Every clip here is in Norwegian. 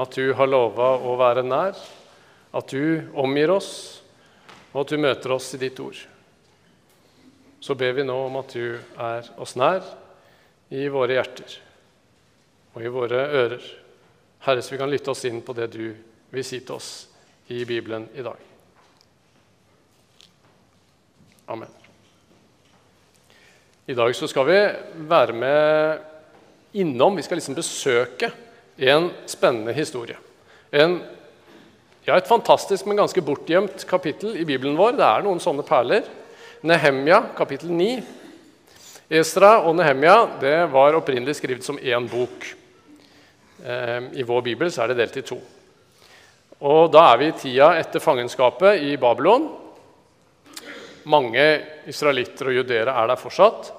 at du har lova å være nær, at du omgir oss, og at du møter oss i ditt ord. Så ber vi nå om at du er oss nær i våre hjerter og i våre ører. Herre, så vi kan lytte oss inn på det du vil si til oss i Bibelen i dag. Amen. I dag så skal vi være med innom Vi skal liksom besøke en spennende historie. En, ja, et fantastisk, men ganske bortgjemt kapittel i Bibelen vår. Det er noen sånne perler. Nehemja, kapittel 9. Esra og Nehemja det var opprinnelig skrevet som én bok. Eh, I vår bibel er det delt i to. Og Da er vi i tida etter fangenskapet i Babylon. Mange israelitter og judere er der fortsatt.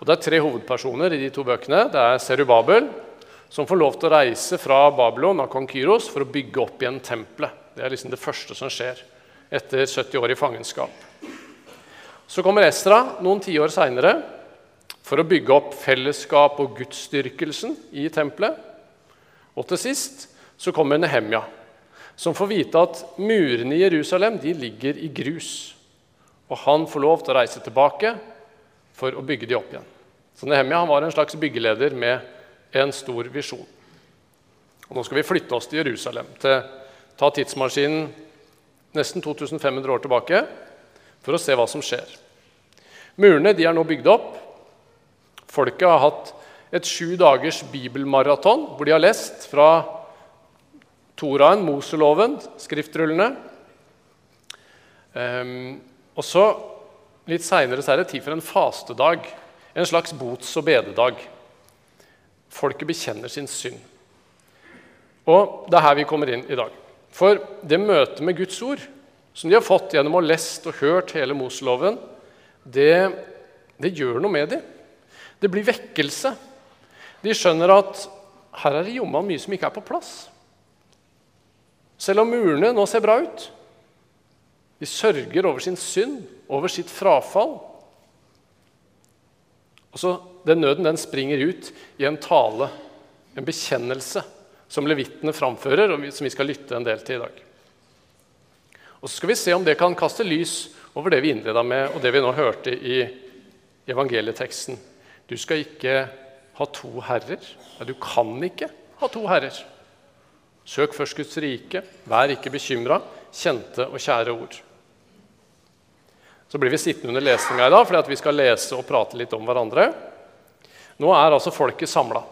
Og Det er tre hovedpersoner i de to bøkene. Det er Serubabel, som får lov til å reise fra Babylon av kong Kyros for å bygge opp igjen tempelet. Det er liksom det første som skjer etter 70 år i fangenskap. Så kommer Esra noen tiår seinere for å bygge opp fellesskap og gudsdyrkelsen i tempelet. Og til sist så kommer Nehemja, som får vite at murene i Jerusalem de ligger i grus. Og han får lov til å reise tilbake for å bygge de opp igjen. Så Nehemia var en slags byggeleder med en stor visjon. Og nå skal vi flytte oss til Jerusalem, til ta tidsmaskinen nesten 2500 år tilbake for å se hva som skjer. Murene er nå bygd opp. Folket har hatt et sju dagers bibelmaraton hvor de har lest fra Toraen, Moseloven, skriftrullene. Um, og så Litt seinere er det tid for en fastedag, en slags bots- og bededag. Folket bekjenner sin synd. Og Det er her vi kommer inn i dag. For det møtet med Guds ord, som de har fått gjennom å ha lest og hørt hele Moseloven, det, det gjør noe med dem. Det blir vekkelse. De skjønner at her er det jommen mye som ikke er på plass. Selv om murene nå ser bra ut. De sørger over sin synd over sitt frafall. Og så, Den nøden den springer ut i en tale, en bekjennelse, som levittene framfører, og som vi skal lytte en del til i dag. Og Så skal vi se om det kan kaste lys over det vi innleda med, og det vi nå hørte i evangelieteksten. Du skal ikke ha to herrer. Nei, du kan ikke ha to herrer. Søk først Guds rike, vær ikke bekymra. Kjente og kjære ord. Så blir vi sittende under lesninga i dag fordi vi skal lese og prate litt om hverandre. Nå er altså folket samla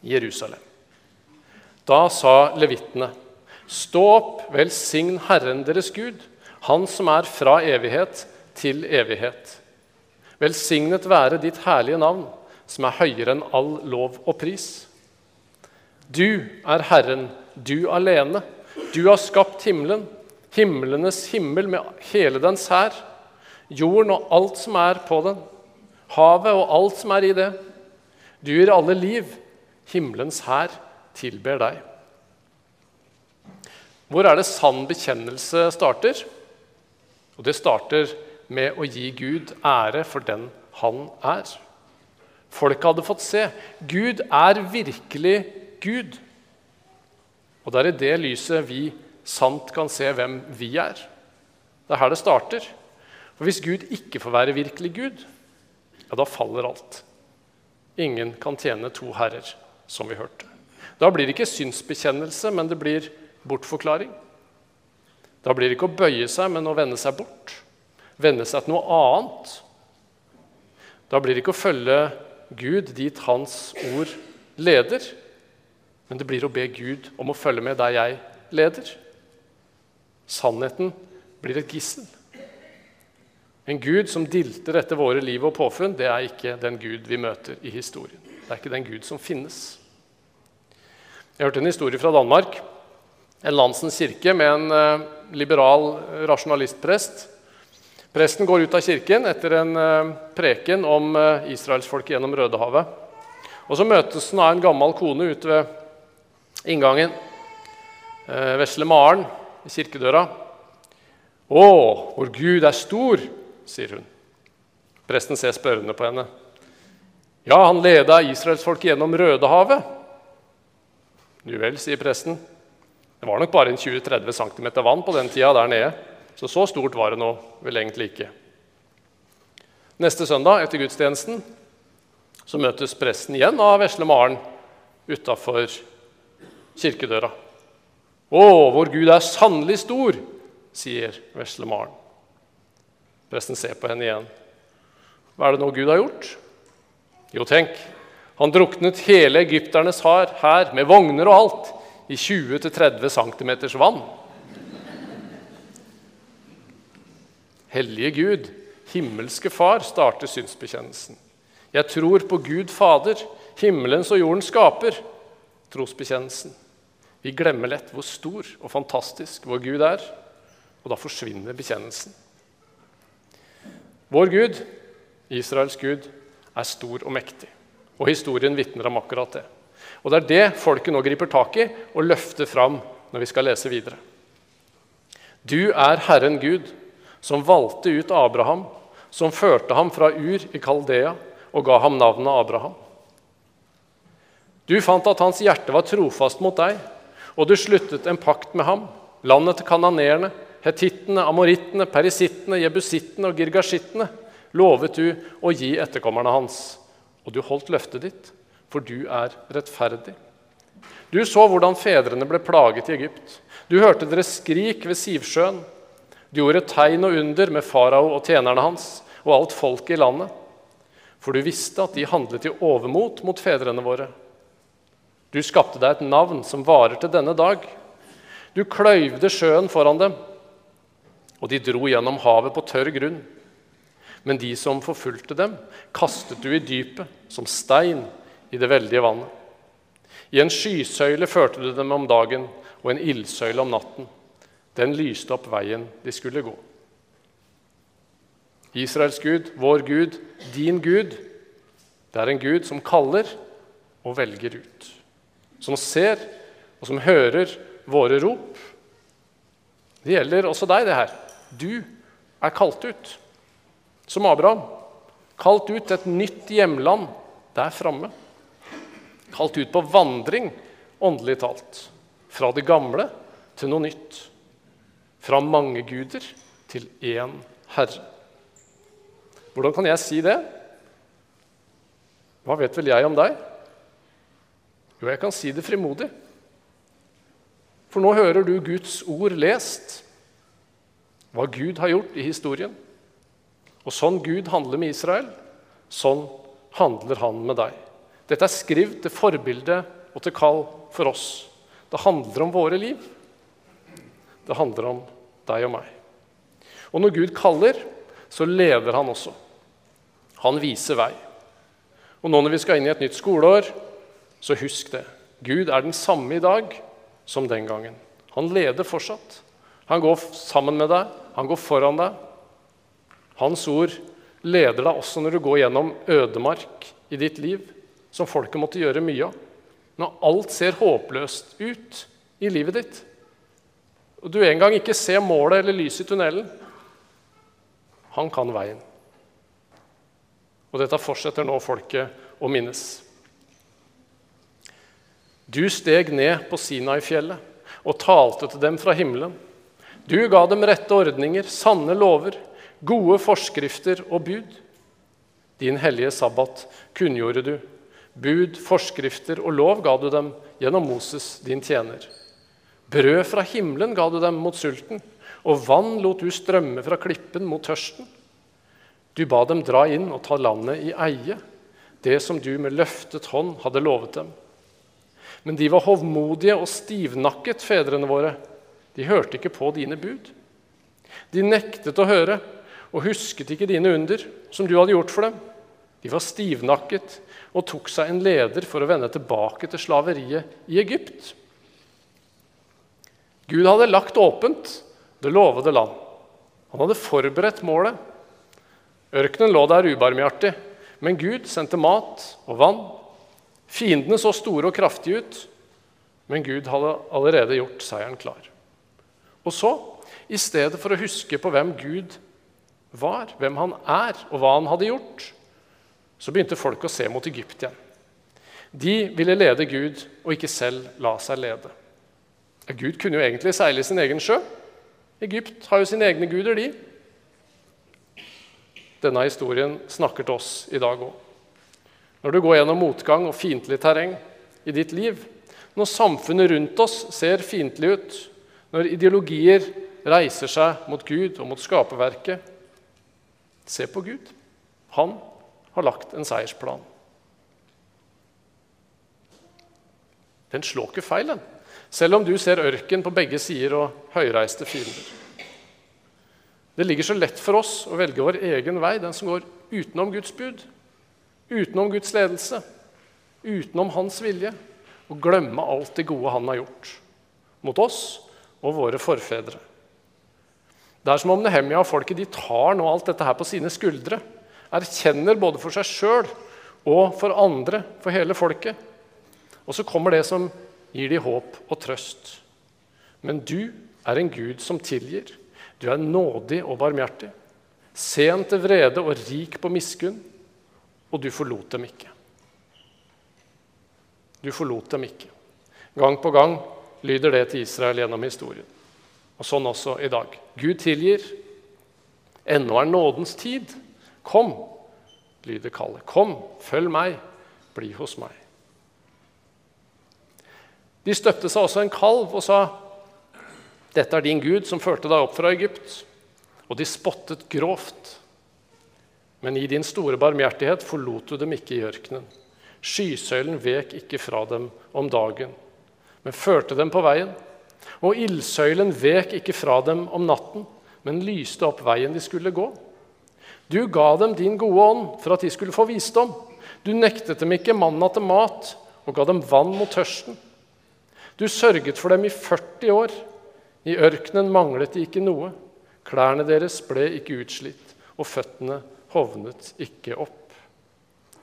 i Jerusalem. Da sa levittene.: Stå opp, velsign Herren deres Gud, Han som er fra evighet til evighet. Velsignet være ditt herlige navn, som er høyere enn all lov og pris. Du er Herren, du alene. Du har skapt himmelen himlenes himmel med hele dens hær, jorden og alt som er på den, havet og alt som er i det. Du gir alle liv. Himmelens hær tilber deg. Hvor er det sann bekjennelse starter? Og Det starter med å gi Gud ære for den han er. Folket hadde fått se. Gud er virkelig Gud. Og det er i det lyset vi sant kan se hvem vi er. Det er her det starter. For Hvis Gud ikke får være virkelig Gud, ja, da faller alt. Ingen kan tjene to herrer, som vi hørte. Da blir det ikke synsbekjennelse, men det blir bortforklaring. Da blir det ikke å bøye seg, men å vende seg bort. Vende seg til noe annet. Da blir det ikke å følge Gud dit Hans ord leder, men det blir å be Gud om å følge med der jeg leder. Sannheten blir et gissel. En gud som dilter etter våre liv og påfunn, det er ikke den gud vi møter i historien. Det er ikke den gud som finnes. Jeg hørte en historie fra Danmark. En landsens kirke med en uh, liberal rasjonalistprest. Presten går ut av kirken etter en uh, preken om israelsfolket gjennom Rødehavet. Og Så møtes han av en gammel kone ute ved inngangen. Vesle Maren i kirkedøra. 'Å, hvor Gud er stor', sier hun. Presten ser spørrende på henne. 'Ja, han leda israelsfolket gjennom Rødehavet'. Nu vel, sier presten. Det var nok bare en 20-30 cm vann på den tida der nede. Så så stort var det nå vel egentlig ikke. Neste søndag etter gudstjenesten så møtes presten igjen av vesle Maren utafor kirkedøra. 'Å, vår Gud er sannelig stor', sier vesle Maren. Presten ser på henne igjen. 'Hva er det nå Gud har gjort?' Jo, tenk, han druknet hele egypternes hær med vogner og alt i 20-30 cm vann. Hellige Gud, himmelske Far, starter synsbekjennelsen. Jeg tror på Gud Fader, himmelens og jordens skaper, trosbekjennelsen. Vi glemmer lett hvor stor og fantastisk vår Gud er, og da forsvinner bekjennelsen. Vår Gud, Israels Gud, er stor og mektig, og historien vitner om akkurat det. Og Det er det folket nå griper tak i og løfter fram når vi skal lese videre. Du er Herren Gud, som valgte ut Abraham, som førte ham fra Ur i Kaldea og ga ham navnet Abraham. Du fant at hans hjerte var trofast mot deg, og du sluttet en pakt med ham, landet til kananeerne, hetittene, amorittene, perisittene, jebusittene og girgashittene lovet du å gi etterkommerne hans. Og du holdt løftet ditt, for du er rettferdig. Du så hvordan fedrene ble plaget i Egypt. Du hørte deres skrik ved Sivsjøen. Du gjorde tegn og under med farao og tjenerne hans og alt folket i landet. For du visste at de handlet i overmot mot fedrene våre. Du skapte deg et navn som varer til denne dag. Du kløyvde sjøen foran dem, og de dro gjennom havet på tørr grunn. Men de som forfulgte dem, kastet du i dypet, som stein i det veldige vannet. I en skysøyle førte du dem om dagen, og en ildsøyle om natten. Den lyste opp veien de skulle gå. Israels Gud, vår Gud, din Gud, det er en Gud som kaller og velger ut. Som ser og som hører våre rop. Det gjelder også deg, det her. Du er kalt ut. Som Abraham. Kalt ut til et nytt hjemland der framme. Kalt ut på vandring, åndelig talt. Fra det gamle til noe nytt. Fra mange guder til én herre. Hvordan kan jeg si det? Hva vet vel jeg om deg? Jo, jeg kan si det frimodig. For nå hører du Guds ord lest, hva Gud har gjort i historien. Og sånn Gud handler med Israel, sånn handler han med deg. Dette er skrevet til forbilde og til kall for oss. Det handler om våre liv. Det handler om deg og meg. Og når Gud kaller, så leder han også. Han viser vei. Og nå når vi skal inn i et nytt skoleår, så husk det. Gud er den samme i dag som den gangen. Han leder fortsatt. Han går sammen med deg, han går foran deg. Hans ord leder deg også når du går gjennom ødemark i ditt liv, som folket måtte gjøre mye av. Når alt ser håpløst ut i livet ditt, og du en gang ikke ser målet eller lyset i tunnelen Han kan veien. Og dette fortsetter nå folket å minnes. Du steg ned på Sinai-fjellet og talte til dem fra himmelen. Du ga dem rette ordninger, sanne lover, gode forskrifter og bud. Din hellige sabbat kunngjorde du. Bud, forskrifter og lov ga du dem gjennom Moses, din tjener. Brød fra himmelen ga du dem mot sulten, og vann lot du strømme fra klippen mot tørsten. Du ba dem dra inn og ta landet i eie, det som du med løftet hånd hadde lovet dem. Men de var hovmodige og stivnakket, fedrene våre. De hørte ikke på dine bud. De nektet å høre og husket ikke dine under, som du hadde gjort for dem. De var stivnakket og tok seg en leder for å vende tilbake til slaveriet i Egypt. Gud hadde lagt åpent det lovede land. Han hadde forberedt målet. Ørkenen lå der ubarmhjertig, men Gud sendte mat og vann. Fiendene så store og kraftige ut, men Gud hadde allerede gjort seieren klar. Og så, i stedet for å huske på hvem Gud var, hvem han er, og hva han hadde gjort, så begynte folk å se mot Egypt igjen. De ville lede Gud og ikke selv la seg lede. Gud kunne jo egentlig seile i sin egen sjø. Egypt har jo sine egne guder, de. Denne historien snakker til oss i dag òg. Når du går gjennom motgang og fiendtlig terreng i ditt liv, når samfunnet rundt oss ser fiendtlig ut, når ideologier reiser seg mot Gud og mot skaperverket Se på Gud. Han har lagt en seiersplan. Den slår ikke feil, den. Selv om du ser ørken på begge sider og høyreiste fiender. Det ligger så lett for oss å velge vår egen vei, den som går utenom Guds bud, utenom Guds ledelse, utenom Hans vilje, og glemme alt det gode Han har gjort mot oss og våre forfedre. Det er som om Nehemia og folket de tar nå alt dette her på sine skuldre. Erkjenner både for seg sjøl og for andre, for hele folket. Og så kommer det som gir de håp og trøst. Men du er en Gud som tilgir. Du er nådig og barmhjertig. Sen til vrede og rik på miskunn. Og du forlot dem ikke. Du forlot dem ikke. Gang på gang lyder det til Israel gjennom historien. Og sånn også i dag. Gud tilgir. Ennå er nådens tid. Kom, lyder kallet. Kom, følg meg, bli hos meg. De støpte seg også en kalv og sa, 'Dette er din Gud, som førte deg opp fra Egypt.' Og de spottet grovt. Men i din store barmhjertighet forlot du dem ikke i ørkenen. Skysøylen vek ikke fra dem om dagen, men førte dem på veien. Og ildsøylen vek ikke fra dem om natten, men lyste opp veien de skulle gå. Du ga dem din gode ånd for at de skulle få visdom. Du nektet dem ikke manna til mat og ga dem vann mot tørsten. Du sørget for dem i 40 år. I ørkenen manglet de ikke noe. Klærne deres ble ikke utslitt, og føttene hovnet ikke opp.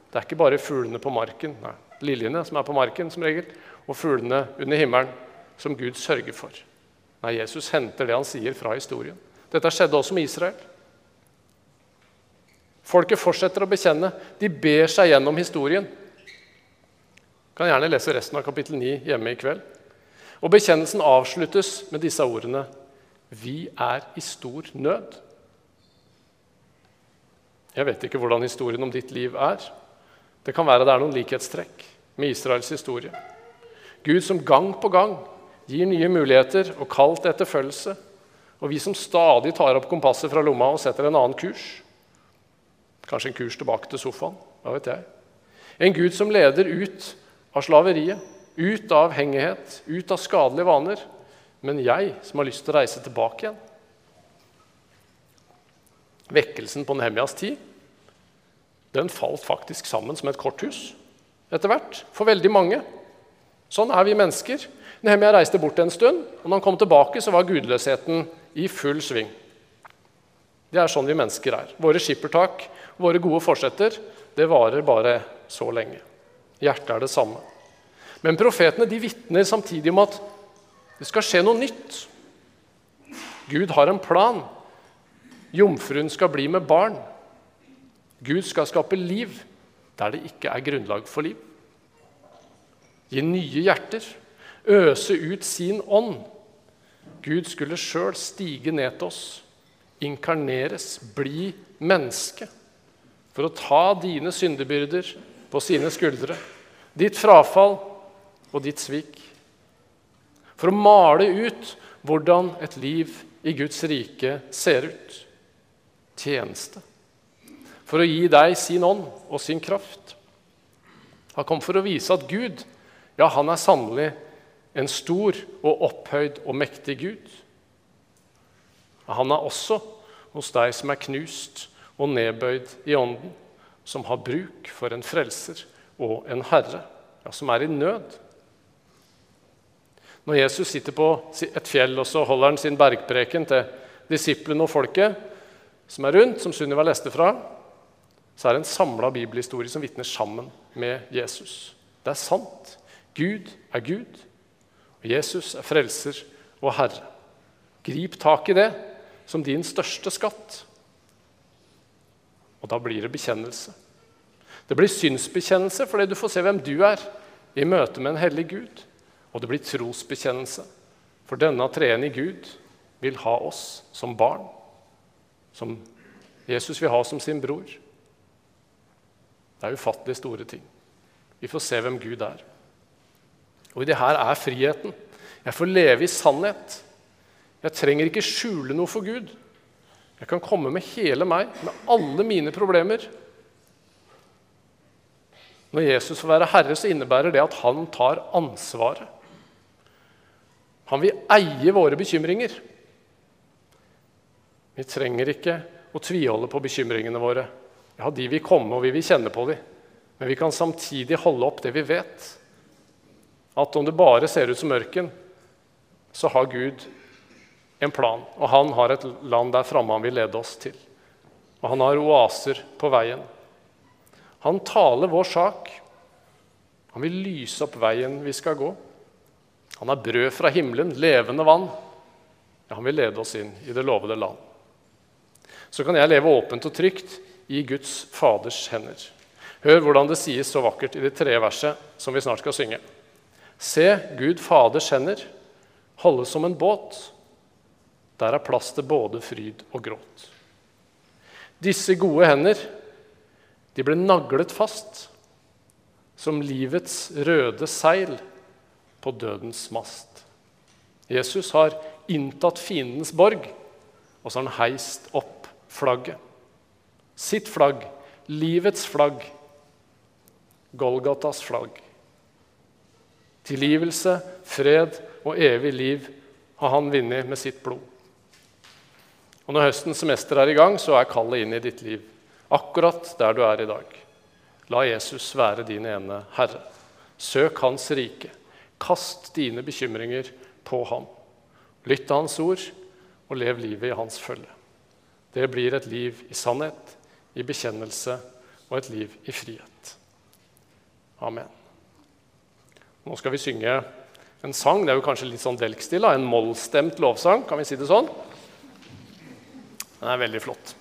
Det er ikke bare fuglene på marken, nei, liljene som er på marken, som regel, og fuglene under himmelen som Gud sørger for. Nei, Jesus henter det han sier, fra historien. Dette skjedde også med Israel. Folket fortsetter å bekjenne. De ber seg gjennom historien. Kan gjerne lese resten av kapittel 9 hjemme i kveld. Og Bekjennelsen avsluttes med disse ordene Vi er i stor nød. Jeg vet ikke hvordan historien om ditt liv er. Det kan være det er noen likhetstrekk med Israels historie. Gud som gang på gang gir nye muligheter og kall til etterfølgelse. Og vi som stadig tar opp kompasset fra lomma og setter en annen kurs. Kanskje en kurs tilbake til sofaen. Hva vet jeg. En Gud som leder ut av slaveriet, ut av avhengighet, ut av skadelige vaner. Men jeg som har lyst til å reise tilbake igjen. Vekkelsen på Nehemjas tid den falt faktisk sammen som et korthus etter hvert. For veldig mange. Sånn er vi mennesker. Nehemja reiste bort en stund, og når han kom tilbake, så var gudløsheten i full sving. Det er sånn vi mennesker er. Våre skippertak, våre gode forsetter, det varer bare så lenge. Hjertet er det samme. Men profetene de vitner samtidig om at det skal skje noe nytt. Gud har en plan. Jomfruen skal bli med barn. Gud skal skape liv der det ikke er grunnlag for liv. Gi nye hjerter øse ut sin ånd. Gud skulle sjøl stige ned til oss, inkarneres, bli menneske, for å ta dine syndebyrder på sine skuldre, ditt frafall og ditt svik. For å male ut hvordan et liv i Guds rike ser ut. Tjeneste. For å gi deg sin ånd og sin kraft. Han kom for å vise at Gud, ja, han er sannelig en stor og opphøyd og mektig Gud. Han er også hos deg som er knust og nedbøyd i ånden, som har bruk for en frelser og en herre, ja, som er i nød. Når Jesus sitter på et fjell og så holder han sin bergpreken til disiplene og folket som er rundt, som Sunniva leste fra, så er det en samla bibelhistorie som vitner sammen med Jesus. Det er sant. Gud er Gud, og Jesus er frelser og herre. Grip tak i det som din største skatt. Og da blir det bekjennelse. Det blir synsbekjennelse fordi du får se hvem du er i møte med en hellig Gud. Og det blir trosbekjennelse, for denne treenige Gud vil ha oss som barn, som Jesus vil ha som sin bror. Det er ufattelig store ting. Vi får se hvem Gud er. Og i det her er friheten. Jeg får leve i sannhet. Jeg trenger ikke skjule noe for Gud. Jeg kan komme med hele meg, med alle mine problemer. Når Jesus får være herre, så innebærer det at han tar ansvaret. Han vil eie våre bekymringer. Vi trenger ikke å tviholde på bekymringene våre. Ja, de vil komme, og vi vil kjenne på dem. Men vi kan samtidig holde opp det vi vet. At om det bare ser ut som ørken, så har Gud en plan. Og han har et land der framme han vil lede oss til. Og han har oaser på veien. Han taler vår sak. Han vil lyse opp veien vi skal gå. Han har brød fra himmelen, levende vann. Ja, han vil lede oss inn i det lovede land. Så kan jeg leve åpent og trygt i Guds Faders hender. Hør hvordan det sies så vakkert i det tredje verset som vi snart skal synge. Se, Gud Faders hender holde som en båt. Der er plass til både fryd og gråt. Disse gode hender de ble naglet fast som livets røde seil på dødens mast. Jesus har inntatt fiendens borg, og så har han heist opp flagget. Sitt flagg, livets flagg, Golgatas flagg. Tilgivelse, fred og evig liv har han vunnet med sitt blod. Og Når høstens semester er i gang, så er kallet inn i ditt liv. Akkurat der du er i dag. La Jesus være din ene herre. Søk Hans rike. Kast dine bekymringer på ham. Lytt til Hans ord, og lev livet i Hans følge. Det blir et liv i sannhet, i bekjennelse og et liv i frihet. Amen. Nå skal vi synge en sang. Det er jo kanskje litt sånn delkstil, en mollstemt lovsang. Kan vi si det sånn? Den er veldig flott.